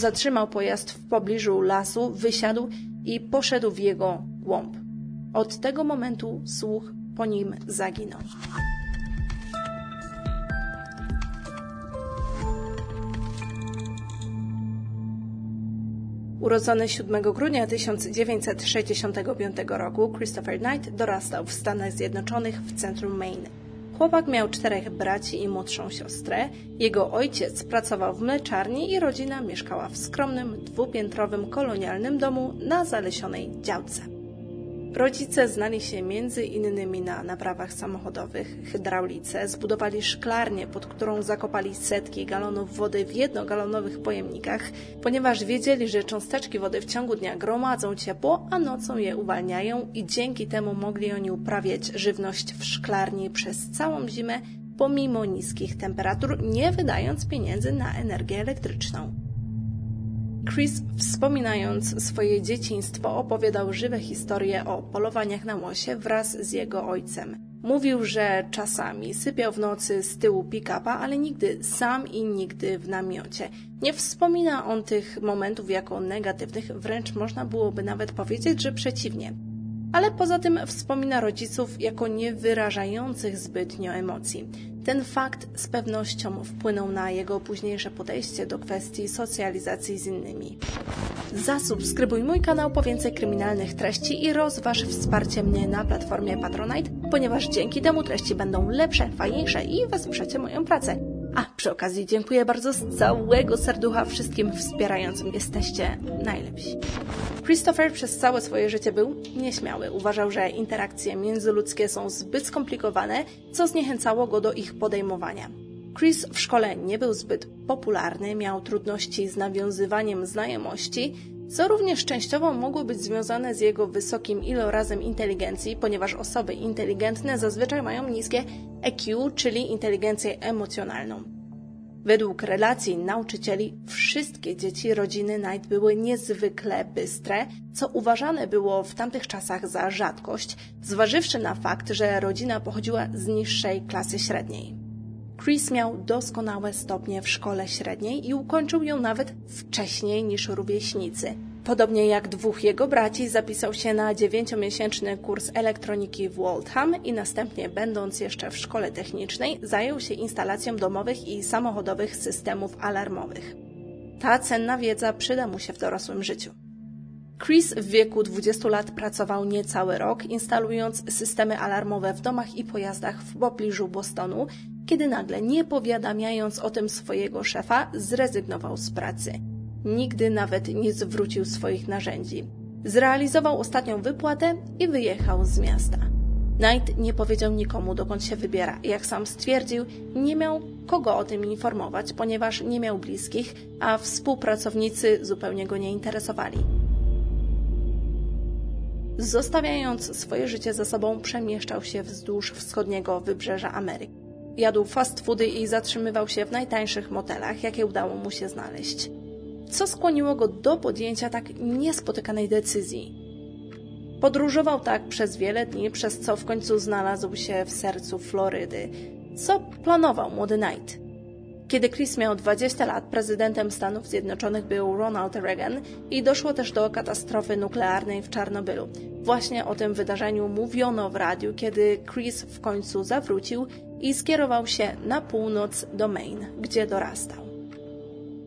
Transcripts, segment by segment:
Zatrzymał pojazd w pobliżu lasu, wysiadł i poszedł w jego głąb. Od tego momentu słuch po nim zaginął. Urodzony 7 grudnia 1965 roku, Christopher Knight dorastał w Stanach Zjednoczonych w centrum Maine. Chłopak miał czterech braci i młodszą siostrę. Jego ojciec pracował w mleczarni i rodzina mieszkała w skromnym, dwupiętrowym kolonialnym domu na zalesionej działce. Rodzice znali się między innymi na naprawach samochodowych, hydraulice, zbudowali szklarnię, pod którą zakopali setki galonów wody w jednogalonowych pojemnikach, ponieważ wiedzieli, że cząsteczki wody w ciągu dnia gromadzą ciepło, a nocą je uwalniają i dzięki temu mogli oni uprawiać żywność w szklarni przez całą zimę, pomimo niskich temperatur, nie wydając pieniędzy na energię elektryczną. Chris, wspominając swoje dzieciństwo, opowiadał żywe historie o polowaniach na łosie wraz z jego ojcem. Mówił, że czasami sypiał w nocy z tyłu pick-upa, ale nigdy sam i nigdy w namiocie. Nie wspomina on tych momentów jako negatywnych, wręcz można byłoby nawet powiedzieć, że przeciwnie. Ale poza tym wspomina rodziców jako niewyrażających zbytnio emocji. Ten fakt z pewnością wpłynął na jego późniejsze podejście do kwestii socjalizacji z innymi. Zasubskrybuj mój kanał po więcej kryminalnych treści i rozważ wsparcie mnie na platformie Patronite, ponieważ dzięki temu treści będą lepsze, fajniejsze i wesprzecie moją pracę. A przy okazji dziękuję bardzo z całego serducha wszystkim wspierającym. Jesteście najlepsi. Christopher przez całe swoje życie był nieśmiały. Uważał, że interakcje międzyludzkie są zbyt skomplikowane, co zniechęcało go do ich podejmowania. Chris w szkole nie był zbyt popularny, miał trudności z nawiązywaniem znajomości, co również częściowo mogło być związane z jego wysokim ilorazem inteligencji, ponieważ osoby inteligentne zazwyczaj mają niskie EQ, czyli inteligencję emocjonalną. Według relacji nauczycieli wszystkie dzieci rodziny Knight były niezwykle bystre, co uważane było w tamtych czasach za rzadkość, zważywszy na fakt, że rodzina pochodziła z niższej klasy średniej. Chris miał doskonałe stopnie w szkole średniej i ukończył ją nawet wcześniej niż rówieśnicy. Podobnie jak dwóch jego braci zapisał się na dziewięciomiesięczny kurs elektroniki w Waltham i następnie, będąc jeszcze w szkole technicznej, zajął się instalacją domowych i samochodowych systemów alarmowych. Ta cenna wiedza przyda mu się w dorosłym życiu. Chris w wieku 20 lat pracował niecały rok, instalując systemy alarmowe w domach i pojazdach w pobliżu Bostonu, kiedy nagle, nie powiadamiając o tym swojego szefa, zrezygnował z pracy. Nigdy nawet nie zwrócił swoich narzędzi. Zrealizował ostatnią wypłatę i wyjechał z miasta. Knight nie powiedział nikomu, dokąd się wybiera. Jak sam stwierdził, nie miał kogo o tym informować, ponieważ nie miał bliskich, a współpracownicy zupełnie go nie interesowali. Zostawiając swoje życie za sobą, przemieszczał się wzdłuż wschodniego wybrzeża Ameryki. Jadł fast foody i zatrzymywał się w najtańszych motelach, jakie udało mu się znaleźć. Co skłoniło go do podjęcia tak niespotykanej decyzji? Podróżował tak przez wiele dni, przez co w końcu znalazł się w sercu Florydy. Co planował młody Knight? Kiedy Chris miał 20 lat, prezydentem Stanów Zjednoczonych był Ronald Reagan i doszło też do katastrofy nuklearnej w Czarnobylu. Właśnie o tym wydarzeniu mówiono w radiu, kiedy Chris w końcu zawrócił i skierował się na północ do Maine, gdzie dorastał.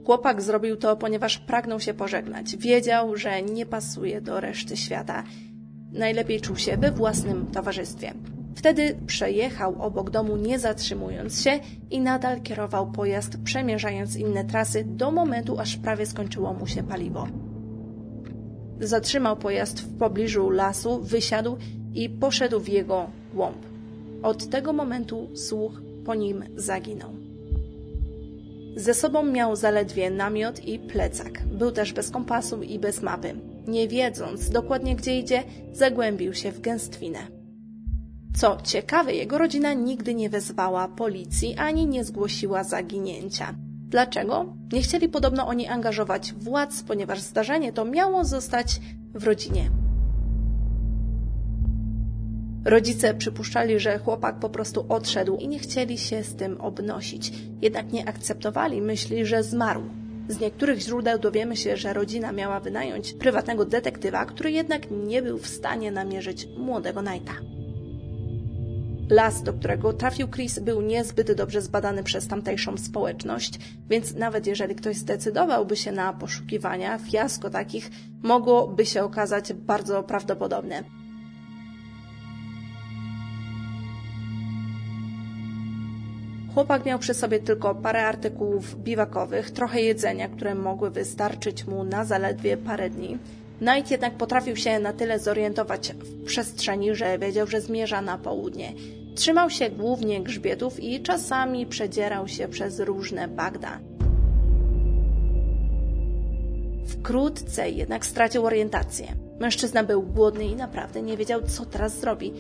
Chłopak zrobił to, ponieważ pragnął się pożegnać. Wiedział, że nie pasuje do reszty świata. Najlepiej czuł się we własnym towarzystwie. Wtedy przejechał obok domu, nie zatrzymując się i nadal kierował pojazd, przemierzając inne trasy do momentu, aż prawie skończyło mu się paliwo. Zatrzymał pojazd w pobliżu lasu, wysiadł i poszedł w jego głąb. Od tego momentu słuch po nim zaginął. Ze sobą miał zaledwie namiot i plecak. Był też bez kompasu i bez mapy. Nie wiedząc dokładnie gdzie idzie, zagłębił się w gęstwinę. Co ciekawe, jego rodzina nigdy nie wezwała policji ani nie zgłosiła zaginięcia. Dlaczego? Nie chcieli podobno oni angażować władz, ponieważ zdarzenie to miało zostać w rodzinie. Rodzice przypuszczali, że chłopak po prostu odszedł i nie chcieli się z tym obnosić. Jednak nie akceptowali myśli, że zmarł. Z niektórych źródeł dowiemy się, że rodzina miała wynająć prywatnego detektywa, który jednak nie był w stanie namierzyć młodego Knighta. Las, do którego trafił Chris, był niezbyt dobrze zbadany przez tamtejszą społeczność, więc nawet jeżeli ktoś zdecydowałby się na poszukiwania, fiasko takich mogłoby się okazać bardzo prawdopodobne. Chłopak miał przy sobie tylko parę artykułów biwakowych, trochę jedzenia, które mogły wystarczyć mu na zaledwie parę dni. Knight jednak potrafił się na tyle zorientować w przestrzeni, że wiedział, że zmierza na południe. Trzymał się głównie grzbietów i czasami przedzierał się przez różne bagna. Wkrótce jednak stracił orientację. Mężczyzna był głodny i naprawdę nie wiedział, co teraz zrobi.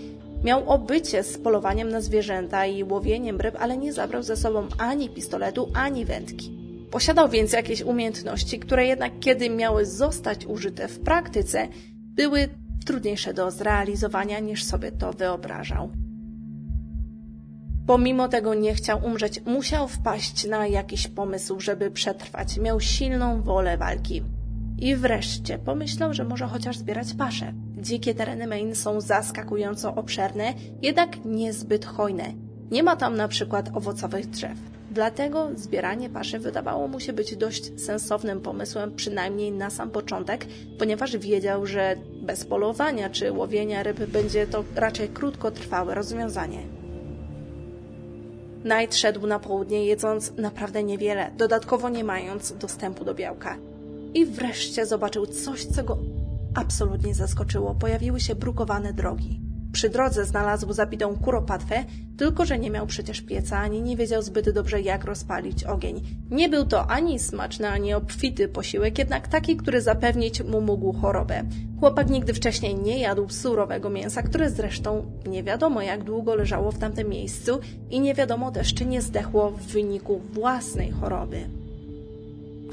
Miał obycie z polowaniem na zwierzęta i łowieniem ryb, ale nie zabrał ze sobą ani pistoletu, ani wędki. Posiadał więc jakieś umiejętności, które jednak kiedy miały zostać użyte w praktyce, były trudniejsze do zrealizowania niż sobie to wyobrażał. Pomimo tego nie chciał umrzeć, musiał wpaść na jakiś pomysł, żeby przetrwać. Miał silną wolę walki. I wreszcie pomyślał, że może chociaż zbierać pasze. Dzikie tereny Maine są zaskakująco obszerne, jednak niezbyt hojne. Nie ma tam na przykład owocowych drzew. Dlatego zbieranie paszy wydawało mu się być dość sensownym pomysłem, przynajmniej na sam początek, ponieważ wiedział, że bez polowania czy łowienia ryb będzie to raczej krótkotrwałe rozwiązanie. Knight szedł na południe, jedząc naprawdę niewiele, dodatkowo nie mając dostępu do białka. I wreszcie zobaczył coś, co go absolutnie zaskoczyło. Pojawiły się brukowane drogi. Przy drodze znalazł zabitą kuropatwę, tylko że nie miał przecież pieca, ani nie wiedział zbyt dobrze, jak rozpalić ogień. Nie był to ani smaczny, ani obfity posiłek, jednak taki, który zapewnić mu mógł chorobę. Chłopak nigdy wcześniej nie jadł surowego mięsa, które zresztą nie wiadomo, jak długo leżało w tamtym miejscu i nie wiadomo też, czy nie zdechło w wyniku własnej choroby.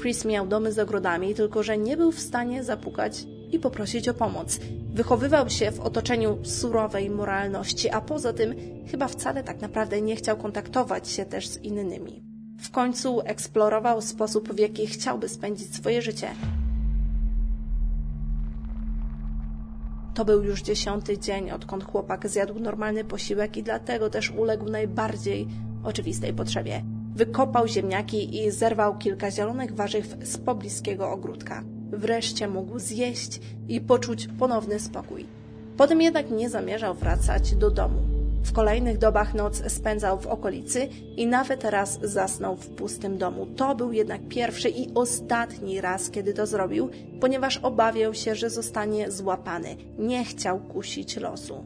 Chris miał domy z ogrodami, tylko że nie był w stanie zapukać i poprosić o pomoc. Wychowywał się w otoczeniu surowej moralności, a poza tym chyba wcale tak naprawdę nie chciał kontaktować się też z innymi. W końcu eksplorował sposób, w jaki chciałby spędzić swoje życie. To był już dziesiąty dzień, odkąd chłopak zjadł normalny posiłek i dlatego też uległ najbardziej oczywistej potrzebie. Wykopał ziemniaki i zerwał kilka zielonych warzyw z pobliskiego ogródka. Wreszcie mógł zjeść i poczuć ponowny spokój. Potem jednak nie zamierzał wracać do domu. W kolejnych dobach noc spędzał w okolicy i nawet raz zasnął w pustym domu. To był jednak pierwszy i ostatni raz, kiedy to zrobił, ponieważ obawiał się, że zostanie złapany. Nie chciał kusić losu.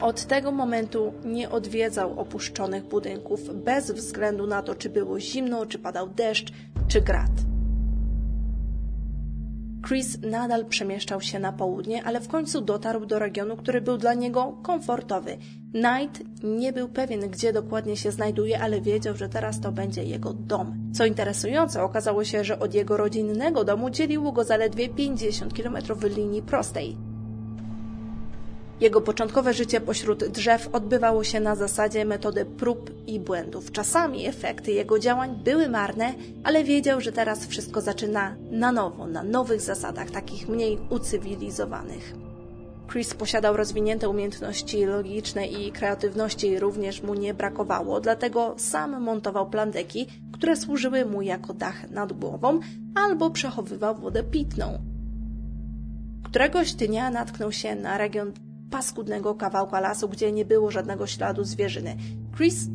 Od tego momentu nie odwiedzał opuszczonych budynków, bez względu na to, czy było zimno, czy padał deszcz, czy grad. Chris nadal przemieszczał się na południe, ale w końcu dotarł do regionu, który był dla niego komfortowy. Knight nie był pewien, gdzie dokładnie się znajduje, ale wiedział, że teraz to będzie jego dom. Co interesujące, okazało się, że od jego rodzinnego domu dzieliło go zaledwie 50 km linii prostej. Jego początkowe życie pośród drzew odbywało się na zasadzie metody prób i błędów. Czasami efekty jego działań były marne, ale wiedział, że teraz wszystko zaczyna na nowo, na nowych zasadach, takich mniej ucywilizowanych. Chris posiadał rozwinięte umiejętności logiczne i kreatywności również mu nie brakowało, dlatego sam montował plandeki, które służyły mu jako dach nad głową albo przechowywał wodę pitną. Któregoś dnia natknął się na region paskudnego kawałka lasu, gdzie nie było żadnego śladu zwierzyny. Chris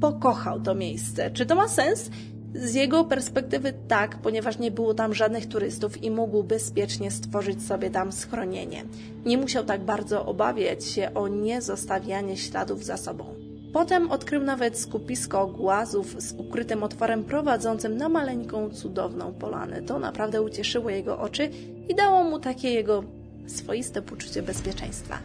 pokochał to miejsce. Czy to ma sens? Z jego perspektywy tak, ponieważ nie było tam żadnych turystów i mógł bezpiecznie stworzyć sobie tam schronienie. Nie musiał tak bardzo obawiać się o niezostawianie śladów za sobą. Potem odkrył nawet skupisko głazów z ukrytym otworem prowadzącym na maleńką, cudowną polanę. To naprawdę ucieszyło jego oczy i dało mu takie jego swoiste poczucie bezpieczeństwa.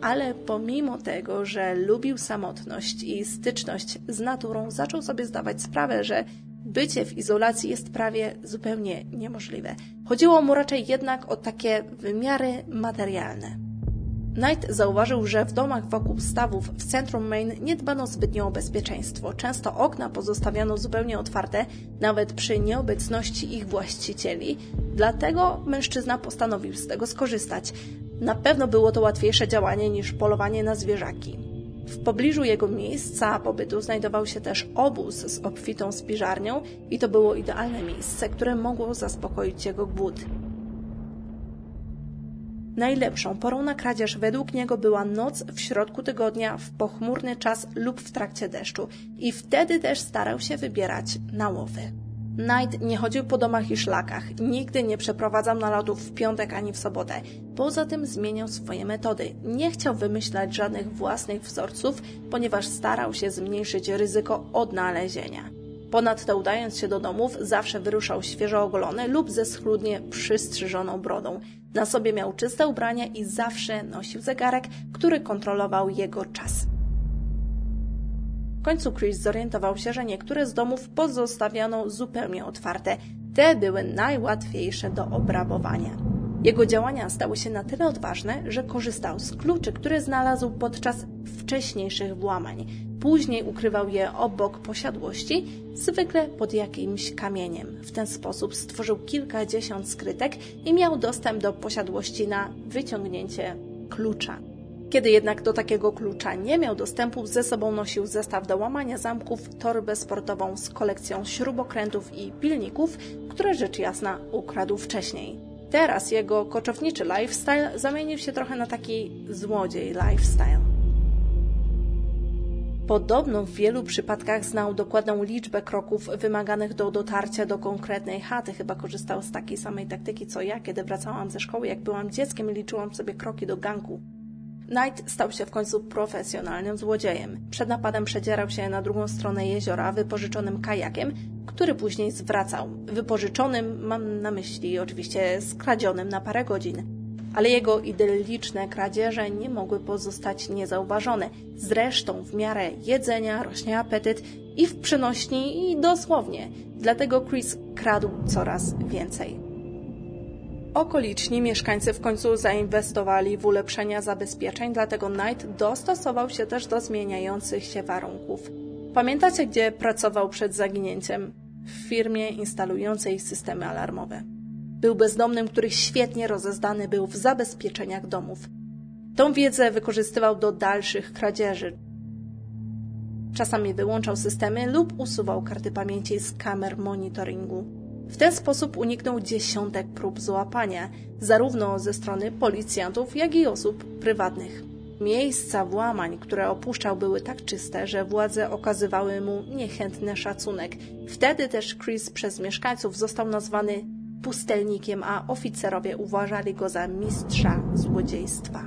Ale pomimo tego, że lubił samotność i styczność z naturą, zaczął sobie zdawać sprawę, że bycie w izolacji jest prawie zupełnie niemożliwe. Chodziło mu raczej jednak o takie wymiary materialne. Knight zauważył, że w domach wokół stawów w centrum Maine nie dbano zbytnio o bezpieczeństwo. Często okna pozostawiano zupełnie otwarte, nawet przy nieobecności ich właścicieli. Dlatego mężczyzna postanowił z tego skorzystać. Na pewno było to łatwiejsze działanie niż polowanie na zwierzaki. W pobliżu jego miejsca pobytu znajdował się też obóz z obfitą spiżarnią i to było idealne miejsce, które mogło zaspokoić jego głód. Najlepszą porą na kradzież według niego była noc w środku tygodnia, w pochmurny czas lub w trakcie deszczu i wtedy też starał się wybierać na łowy. Knight nie chodził po domach i szlakach, nigdy nie przeprowadzał nalotów w piątek ani w sobotę. Poza tym zmieniał swoje metody. Nie chciał wymyślać żadnych własnych wzorców, ponieważ starał się zmniejszyć ryzyko odnalezienia. Ponadto udając się do domów, zawsze wyruszał świeżo ogolony lub ze schludnie przystrzyżoną brodą. Na sobie miał czyste ubrania i zawsze nosił zegarek, który kontrolował jego czas. W końcu Chris zorientował się, że niektóre z domów pozostawiano zupełnie otwarte. Te były najłatwiejsze do obrabowania. Jego działania stały się na tyle odważne, że korzystał z kluczy, które znalazł podczas wcześniejszych włamań. Później ukrywał je obok posiadłości, zwykle pod jakimś kamieniem. W ten sposób stworzył kilkadziesiąt skrytek i miał dostęp do posiadłości na wyciągnięcie klucza. Kiedy jednak do takiego klucza nie miał dostępu, ze sobą nosił zestaw do łamania zamków, torbę sportową z kolekcją śrubokrętów i pilników, które rzecz jasna ukradł wcześniej. Teraz jego koczowniczy lifestyle zamienił się trochę na taki złodziej lifestyle. Podobno w wielu przypadkach znał dokładną liczbę kroków wymaganych do dotarcia do konkretnej chaty. Chyba korzystał z takiej samej taktyki co ja, kiedy wracałam ze szkoły. Jak byłam dzieckiem, liczyłam sobie kroki do ganku. Knight stał się w końcu profesjonalnym złodziejem. Przed napadem przedzierał się na drugą stronę jeziora wypożyczonym kajakiem, który później zwracał. Wypożyczonym mam na myśli oczywiście skradzionym na parę godzin. Ale jego idylliczne kradzieże nie mogły pozostać niezauważone. Zresztą w miarę jedzenia rośnie apetyt i w przenośni i dosłownie. Dlatego Chris kradł coraz więcej. Okoliczni mieszkańcy w końcu zainwestowali w ulepszenia zabezpieczeń, dlatego Knight dostosował się też do zmieniających się warunków. Pamiętacie, gdzie pracował przed zaginięciem? W firmie instalującej systemy alarmowe. Był bezdomnym, który świetnie rozezdany był w zabezpieczeniach domów. Tą wiedzę wykorzystywał do dalszych kradzieży. Czasami wyłączał systemy lub usuwał karty pamięci z kamer monitoringu. W ten sposób uniknął dziesiątek prób złapania, zarówno ze strony policjantów, jak i osób prywatnych. Miejsca włamań, które opuszczał, były tak czyste, że władze okazywały mu niechętny szacunek. Wtedy też Chris przez mieszkańców został nazwany pustelnikiem, a oficerowie uważali go za mistrza złodziejstwa.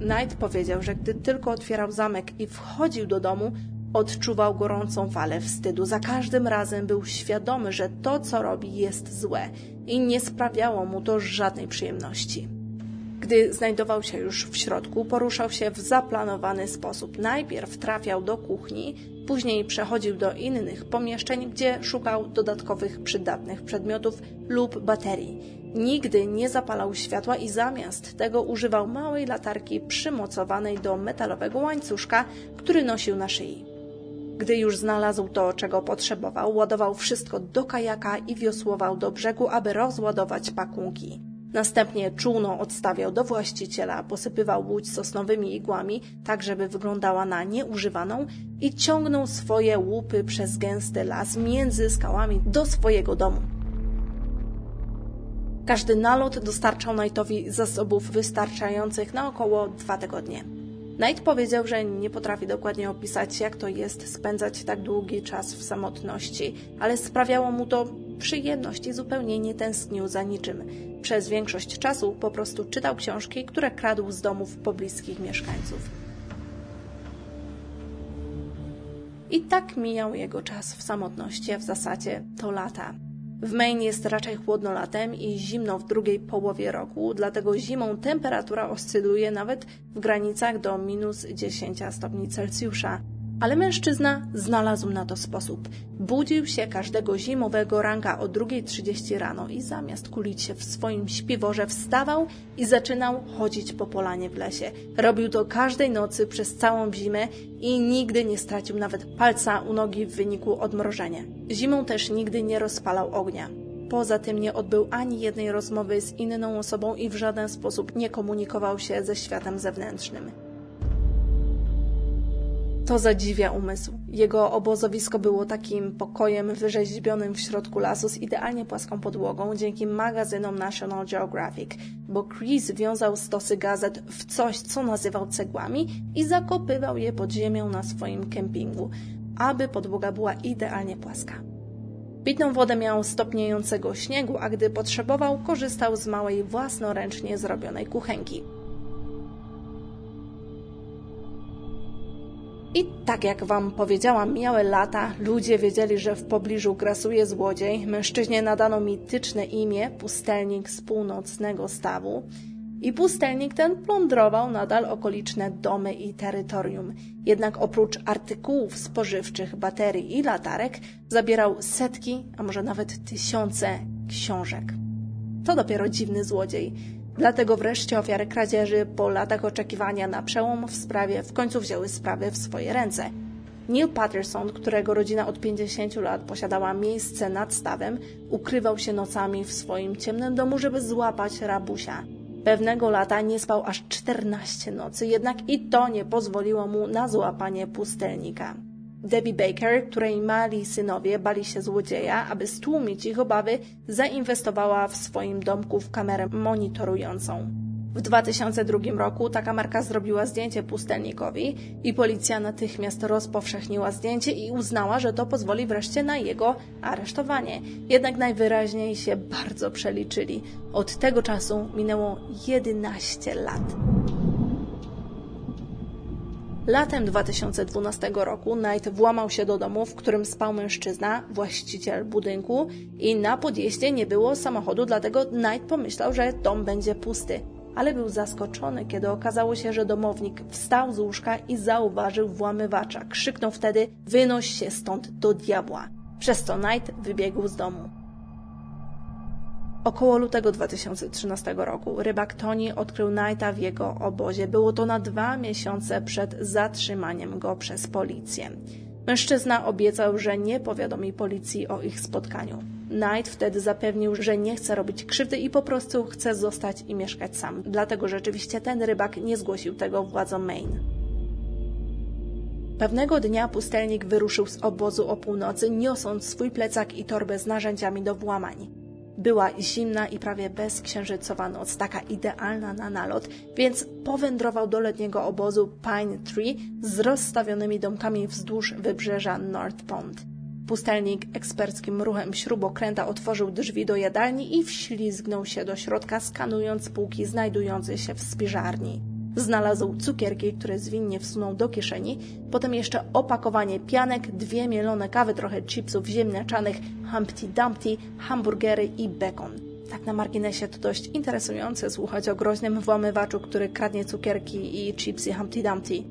Knight powiedział, że gdy tylko otwierał zamek i wchodził do domu, Odczuwał gorącą falę wstydu. Za każdym razem był świadomy, że to, co robi, jest złe i nie sprawiało mu to żadnej przyjemności. Gdy znajdował się już w środku, poruszał się w zaplanowany sposób. Najpierw trafiał do kuchni, później przechodził do innych pomieszczeń, gdzie szukał dodatkowych przydatnych przedmiotów lub baterii. Nigdy nie zapalał światła i zamiast tego używał małej latarki przymocowanej do metalowego łańcuszka, który nosił na szyi. Gdy już znalazł to, czego potrzebował, ładował wszystko do kajaka i wiosłował do brzegu, aby rozładować pakunki. Następnie czółno odstawiał do właściciela, posypywał łódź sosnowymi igłami, tak żeby wyglądała na nieużywaną i ciągnął swoje łupy przez gęsty las między skałami do swojego domu. Każdy nalot dostarczał Knightowi zasobów wystarczających na około dwa tygodnie. Knight powiedział, że nie potrafi dokładnie opisać, jak to jest spędzać tak długi czas w samotności, ale sprawiało mu to przyjemność i zupełnie nie tęsknił za niczym. Przez większość czasu po prostu czytał książki, które kradł z domów pobliskich mieszkańców. I tak mijał jego czas w samotności, a w zasadzie to lata. W Maine jest raczej chłodno latem i zimno w drugiej połowie roku, dlatego zimą temperatura oscyluje nawet w granicach do minus 10 stopni Celsjusza. Ale mężczyzna znalazł na to sposób. Budził się każdego zimowego ranka o 2.30 rano i zamiast kulić się w swoim śpiworze wstawał i zaczynał chodzić po polanie w lesie. Robił to każdej nocy przez całą zimę i nigdy nie stracił nawet palca u nogi w wyniku odmrożenia. Zimą też nigdy nie rozpalał ognia. Poza tym nie odbył ani jednej rozmowy z inną osobą i w żaden sposób nie komunikował się ze światem zewnętrznym. To zadziwia umysł. Jego obozowisko było takim pokojem wyrzeźbionym w środku lasu z idealnie płaską podłogą dzięki magazynom National Geographic, bo Chris wiązał stosy gazet w coś, co nazywał cegłami i zakopywał je pod ziemią na swoim kempingu, aby podłoga była idealnie płaska. Pitną wodę miał stopniejącego śniegu, a gdy potrzebował, korzystał z małej własnoręcznie zrobionej kuchenki. I tak jak wam powiedziałam, mijały lata, ludzie wiedzieli, że w pobliżu grasuje złodziej. Mężczyźnie nadano mityczne imię pustelnik z północnego stawu. I pustelnik ten plądrował nadal okoliczne domy i terytorium. Jednak oprócz artykułów spożywczych, baterii i latarek, zabierał setki, a może nawet tysiące książek. To dopiero dziwny złodziej. Dlatego wreszcie ofiary kradzieży po latach oczekiwania na przełom w sprawie w końcu wzięły sprawy w swoje ręce. Neil Patterson, którego rodzina od 50 lat posiadała miejsce nad stawem, ukrywał się nocami w swoim ciemnym domu, żeby złapać rabusia. Pewnego lata nie spał aż 14 nocy, jednak i to nie pozwoliło mu na złapanie pustelnika. Debbie Baker, której mali synowie bali się złodzieja, aby stłumić ich obawy, zainwestowała w swoim domku w kamerę monitorującą. W 2002 roku ta kamerka zrobiła zdjęcie pustelnikowi i policja natychmiast rozpowszechniła zdjęcie i uznała, że to pozwoli wreszcie na jego aresztowanie. Jednak najwyraźniej się bardzo przeliczyli. Od tego czasu minęło 11 lat. Latem 2012 roku Knight włamał się do domu, w którym spał mężczyzna, właściciel budynku i na podjeździe nie było samochodu, dlatego Knight pomyślał, że dom będzie pusty. Ale był zaskoczony, kiedy okazało się, że domownik wstał z łóżka i zauważył włamywacza. Krzyknął wtedy: Wynoś się stąd do diabła. Przez co Knight wybiegł z domu. Około lutego 2013 roku rybak Tony odkrył Knighta w jego obozie. Było to na dwa miesiące przed zatrzymaniem go przez policję. Mężczyzna obiecał, że nie powiadomi policji o ich spotkaniu. Knight wtedy zapewnił, że nie chce robić krzywdy i po prostu chce zostać i mieszkać sam. Dlatego rzeczywiście ten rybak nie zgłosił tego władzom Maine. Pewnego dnia pustelnik wyruszył z obozu o północy, niosąc swój plecak i torbę z narzędziami do włamań. Była zimna i prawie bezksiężycowa noc, taka idealna na nalot, więc powędrował do letniego obozu Pine Tree z rozstawionymi domkami wzdłuż wybrzeża North Pond. Pustelnik eksperckim ruchem śrubokręta otworzył drzwi do jadalni i wślizgnął się do środka, skanując półki znajdujące się w spiżarni. Znalazł cukierki, które zwinnie wsunął do kieszeni, potem jeszcze opakowanie pianek, dwie mielone kawy, trochę chipsów ziemniaczanych, Humpty Dumpty, hamburgery i bekon. Tak na marginesie to dość interesujące słuchać o groźnym włamywaczu, który kradnie cukierki i chipsy Humpty Dumpty.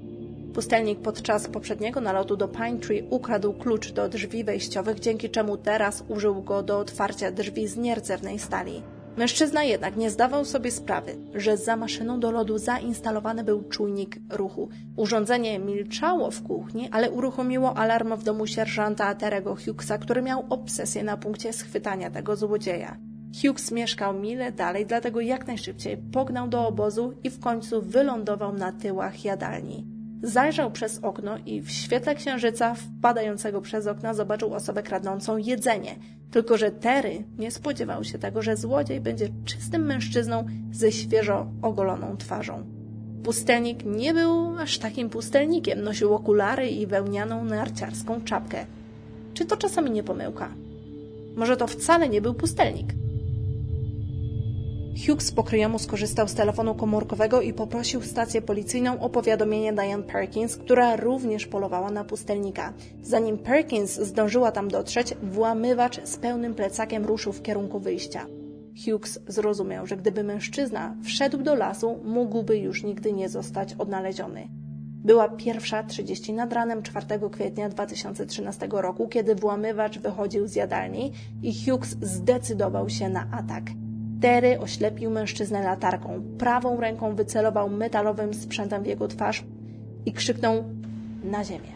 Pustelnik podczas poprzedniego nalotu do Pine Tree ukradł klucz do drzwi wejściowych, dzięki czemu teraz użył go do otwarcia drzwi z nierdzewnej stali. Mężczyzna jednak nie zdawał sobie sprawy, że za maszyną do lodu zainstalowany był czujnik ruchu. Urządzenie milczało w kuchni, ale uruchomiło alarm w domu sierżanta Terego Hughesa, który miał obsesję na punkcie schwytania tego złodzieja. Hughes mieszkał mile dalej, dlatego jak najszybciej pognał do obozu i w końcu wylądował na tyłach jadalni. Zajrzał przez okno i w świetle księżyca wpadającego przez okna zobaczył osobę kradnącą jedzenie. Tylko, że Terry nie spodziewał się tego, że złodziej będzie czystym mężczyzną ze świeżo ogoloną twarzą. Pustelnik nie był aż takim pustelnikiem. Nosił okulary i wełnianą narciarską czapkę. Czy to czasami nie pomyłka? Może to wcale nie był pustelnik? Hughes po kryjomu skorzystał z telefonu komórkowego i poprosił stację policyjną o powiadomienie Diane Perkins, która również polowała na pustelnika. Zanim Perkins zdążyła tam dotrzeć, włamywacz z pełnym plecakiem ruszył w kierunku wyjścia. Hughes zrozumiał, że gdyby mężczyzna wszedł do lasu, mógłby już nigdy nie zostać odnaleziony. Była pierwsza 30 nad ranem 4 kwietnia 2013 roku, kiedy włamywacz wychodził z jadalni i Hughes zdecydował się na atak. Terry oślepił mężczyznę latarką. Prawą ręką wycelował metalowym sprzętem w jego twarz i krzyknął na ziemię.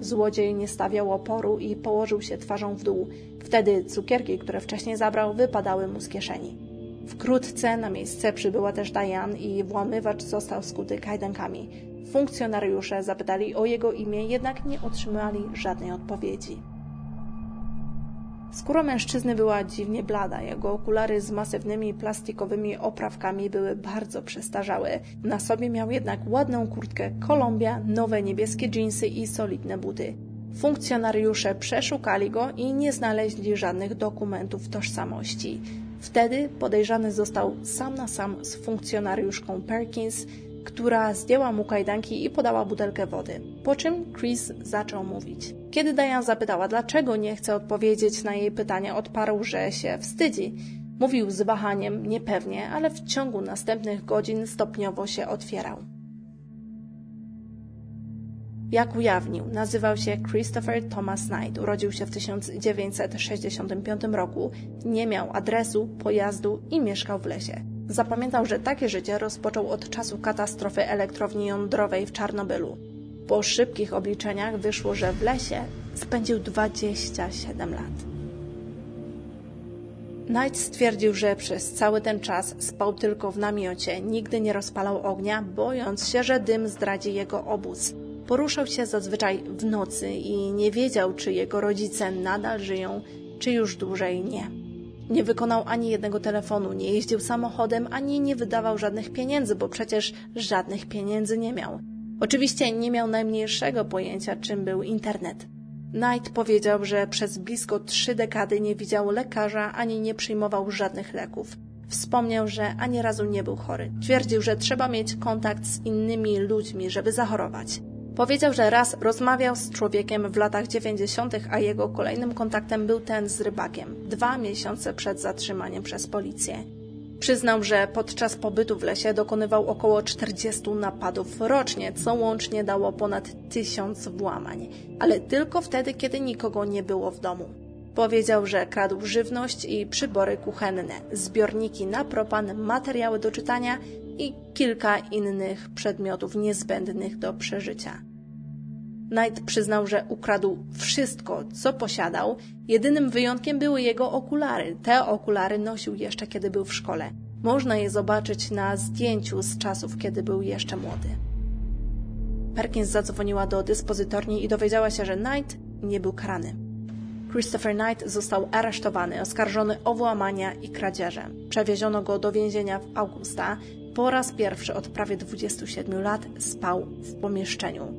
Złodziej nie stawiał oporu i położył się twarzą w dół. Wtedy cukierki, które wcześniej zabrał, wypadały mu z kieszeni. Wkrótce na miejsce przybyła też Diane i włamywacz został skuty kajdankami. Funkcjonariusze zapytali o jego imię, jednak nie otrzymali żadnej odpowiedzi. Skóra mężczyzny była dziwnie blada, jego okulary z masywnymi plastikowymi oprawkami były bardzo przestarzałe. Na sobie miał jednak ładną kurtkę Columbia, nowe niebieskie dżinsy i solidne buty. Funkcjonariusze przeszukali go i nie znaleźli żadnych dokumentów tożsamości. Wtedy podejrzany został sam na sam z funkcjonariuszką Perkins, która zdjęła mu kajdanki i podała butelkę wody. Po czym Chris zaczął mówić. Kiedy Diane zapytała, dlaczego nie chce odpowiedzieć na jej pytania, odparł, że się wstydzi. Mówił z wahaniem, niepewnie, ale w ciągu następnych godzin stopniowo się otwierał. Jak ujawnił, nazywał się Christopher Thomas Knight. Urodził się w 1965 roku, nie miał adresu, pojazdu i mieszkał w lesie. Zapamiętał, że takie życie rozpoczął od czasu katastrofy elektrowni jądrowej w Czarnobylu. Po szybkich obliczeniach wyszło, że w lesie spędził 27 lat. Knight stwierdził, że przez cały ten czas spał tylko w namiocie, nigdy nie rozpalał ognia, bojąc się, że dym zdradzi jego obóz. Poruszał się zazwyczaj w nocy i nie wiedział, czy jego rodzice nadal żyją, czy już dłużej nie. Nie wykonał ani jednego telefonu, nie jeździł samochodem, ani nie wydawał żadnych pieniędzy, bo przecież żadnych pieniędzy nie miał. Oczywiście nie miał najmniejszego pojęcia, czym był internet. Knight powiedział, że przez blisko trzy dekady nie widział lekarza ani nie przyjmował żadnych leków. Wspomniał, że ani razu nie był chory. Twierdził, że trzeba mieć kontakt z innymi ludźmi, żeby zachorować. Powiedział, że raz rozmawiał z człowiekiem w latach 90., a jego kolejnym kontaktem był ten z rybakiem, dwa miesiące przed zatrzymaniem przez policję. Przyznał, że podczas pobytu w lesie dokonywał około 40 napadów rocznie, co łącznie dało ponad tysiąc włamań, ale tylko wtedy, kiedy nikogo nie było w domu. Powiedział, że kradł żywność i przybory kuchenne, zbiorniki na propan, materiały do czytania i kilka innych przedmiotów niezbędnych do przeżycia. Knight przyznał, że ukradł wszystko, co posiadał. Jedynym wyjątkiem były jego okulary. Te okulary nosił jeszcze, kiedy był w szkole. Można je zobaczyć na zdjęciu z czasów, kiedy był jeszcze młody. Perkins zadzwoniła do dyspozytorni i dowiedziała się, że Knight nie był karany. Christopher Knight został aresztowany, oskarżony o włamania i kradzieże. Przewieziono go do więzienia w Augusta. Po raz pierwszy od prawie 27 lat spał w pomieszczeniu.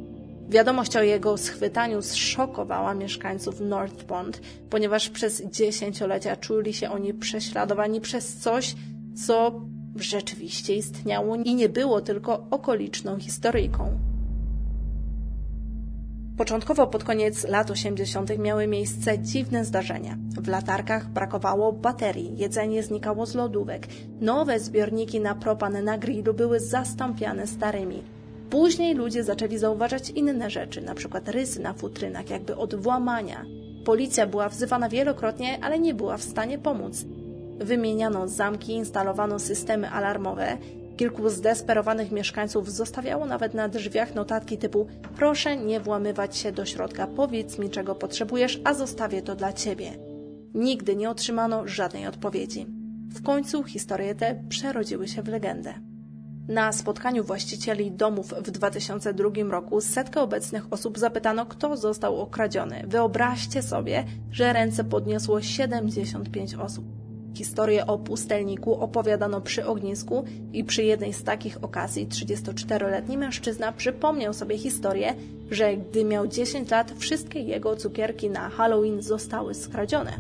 Wiadomość o jego schwytaniu zszokowała mieszkańców North Pond, ponieważ przez dziesięciolecia czuli się oni prześladowani przez coś, co rzeczywiście istniało i nie było tylko okoliczną historyjką. Początkowo pod koniec lat 80. miały miejsce dziwne zdarzenia. W latarkach brakowało baterii, jedzenie znikało z lodówek, nowe zbiorniki na propan na grillu były zastąpiane starymi. Później ludzie zaczęli zauważać inne rzeczy, np. rysy na futrynach, jakby od włamania. Policja była wzywana wielokrotnie, ale nie była w stanie pomóc. Wymieniano zamki, instalowano systemy alarmowe. Kilku zdesperowanych mieszkańców zostawiało nawet na drzwiach notatki typu proszę nie włamywać się do środka, powiedz mi czego potrzebujesz, a zostawię to dla ciebie. Nigdy nie otrzymano żadnej odpowiedzi. W końcu historie te przerodziły się w legendę. Na spotkaniu właścicieli domów w 2002 roku setkę obecnych osób zapytano, kto został okradziony. Wyobraźcie sobie, że ręce podniosło 75 osób. Historię o pustelniku opowiadano przy ognisku i przy jednej z takich okazji 34-letni mężczyzna przypomniał sobie historię, że gdy miał 10 lat, wszystkie jego cukierki na Halloween zostały skradzione.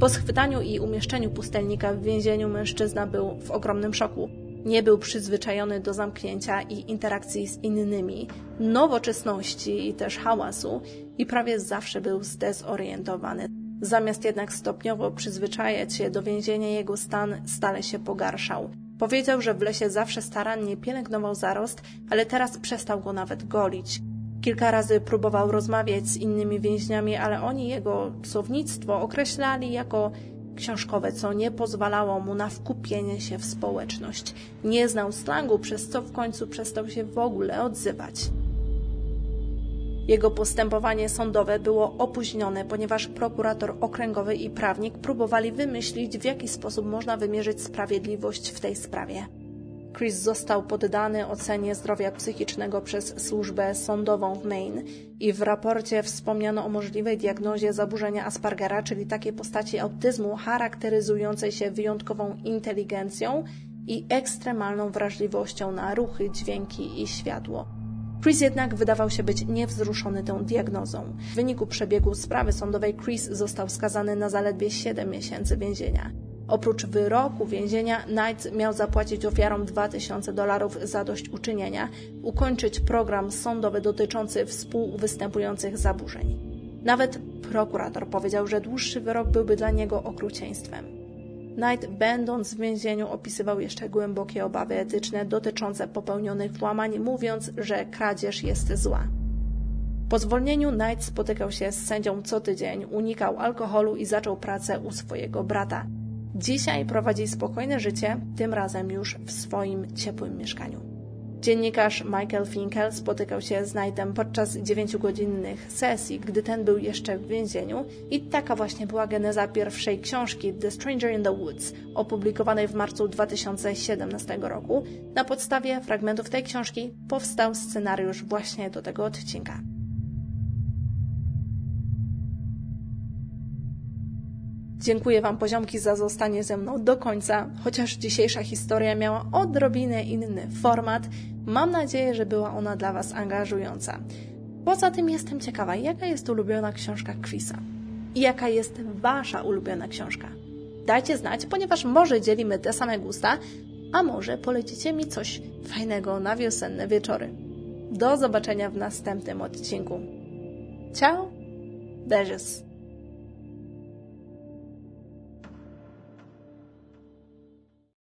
Po schwytaniu i umieszczeniu pustelnika w więzieniu mężczyzna był w ogromnym szoku. Nie był przyzwyczajony do zamknięcia i interakcji z innymi, nowoczesności i też hałasu i prawie zawsze był zdezorientowany. Zamiast jednak stopniowo przyzwyczajać się do więzienia, jego stan stale się pogarszał. Powiedział, że w lesie zawsze starannie pielęgnował zarost, ale teraz przestał go nawet golić. Kilka razy próbował rozmawiać z innymi więźniami, ale oni jego słownictwo określali jako książkowe, co nie pozwalało mu na wkupienie się w społeczność. Nie znał slangu, przez co w końcu przestał się w ogóle odzywać. Jego postępowanie sądowe było opóźnione, ponieważ prokurator okręgowy i prawnik próbowali wymyślić, w jaki sposób można wymierzyć sprawiedliwość w tej sprawie. Chris został poddany ocenie zdrowia psychicznego przez służbę sądową w Maine i w raporcie wspomniano o możliwej diagnozie zaburzenia Aspergera, czyli takiej postaci autyzmu charakteryzującej się wyjątkową inteligencją i ekstremalną wrażliwością na ruchy, dźwięki i światło. Chris jednak wydawał się być niewzruszony tą diagnozą. W wyniku przebiegu sprawy sądowej Chris został skazany na zaledwie 7 miesięcy więzienia. Oprócz wyroku więzienia, Knight miał zapłacić ofiarom 2000 dolarów zadośćuczynienia, ukończyć program sądowy dotyczący współwystępujących zaburzeń. Nawet prokurator powiedział, że dłuższy wyrok byłby dla niego okrucieństwem. Knight, będąc w więzieniu, opisywał jeszcze głębokie obawy etyczne dotyczące popełnionych włamań, mówiąc, że kradzież jest zła. Po zwolnieniu Knight spotykał się z sędzią co tydzień, unikał alkoholu i zaczął pracę u swojego brata. Dzisiaj prowadzi spokojne życie, tym razem już w swoim ciepłym mieszkaniu. Dziennikarz Michael Finkel spotykał się z Knightem podczas dziewięciogodzinnych sesji, gdy ten był jeszcze w więzieniu i taka właśnie była geneza pierwszej książki The Stranger in the Woods, opublikowanej w marcu 2017 roku. Na podstawie fragmentów tej książki powstał scenariusz właśnie do tego odcinka. Dziękuję Wam poziomki za zostanie ze mną do końca, chociaż dzisiejsza historia miała odrobinę inny format. Mam nadzieję, że była ona dla Was angażująca. Poza tym jestem ciekawa, jaka jest ulubiona książka Chrisa i jaka jest Wasza ulubiona książka. Dajcie znać, ponieważ może dzielimy te same gusta, a może polecicie mi coś fajnego na wiosenne wieczory. Do zobaczenia w następnym odcinku. Ciao! Beijos!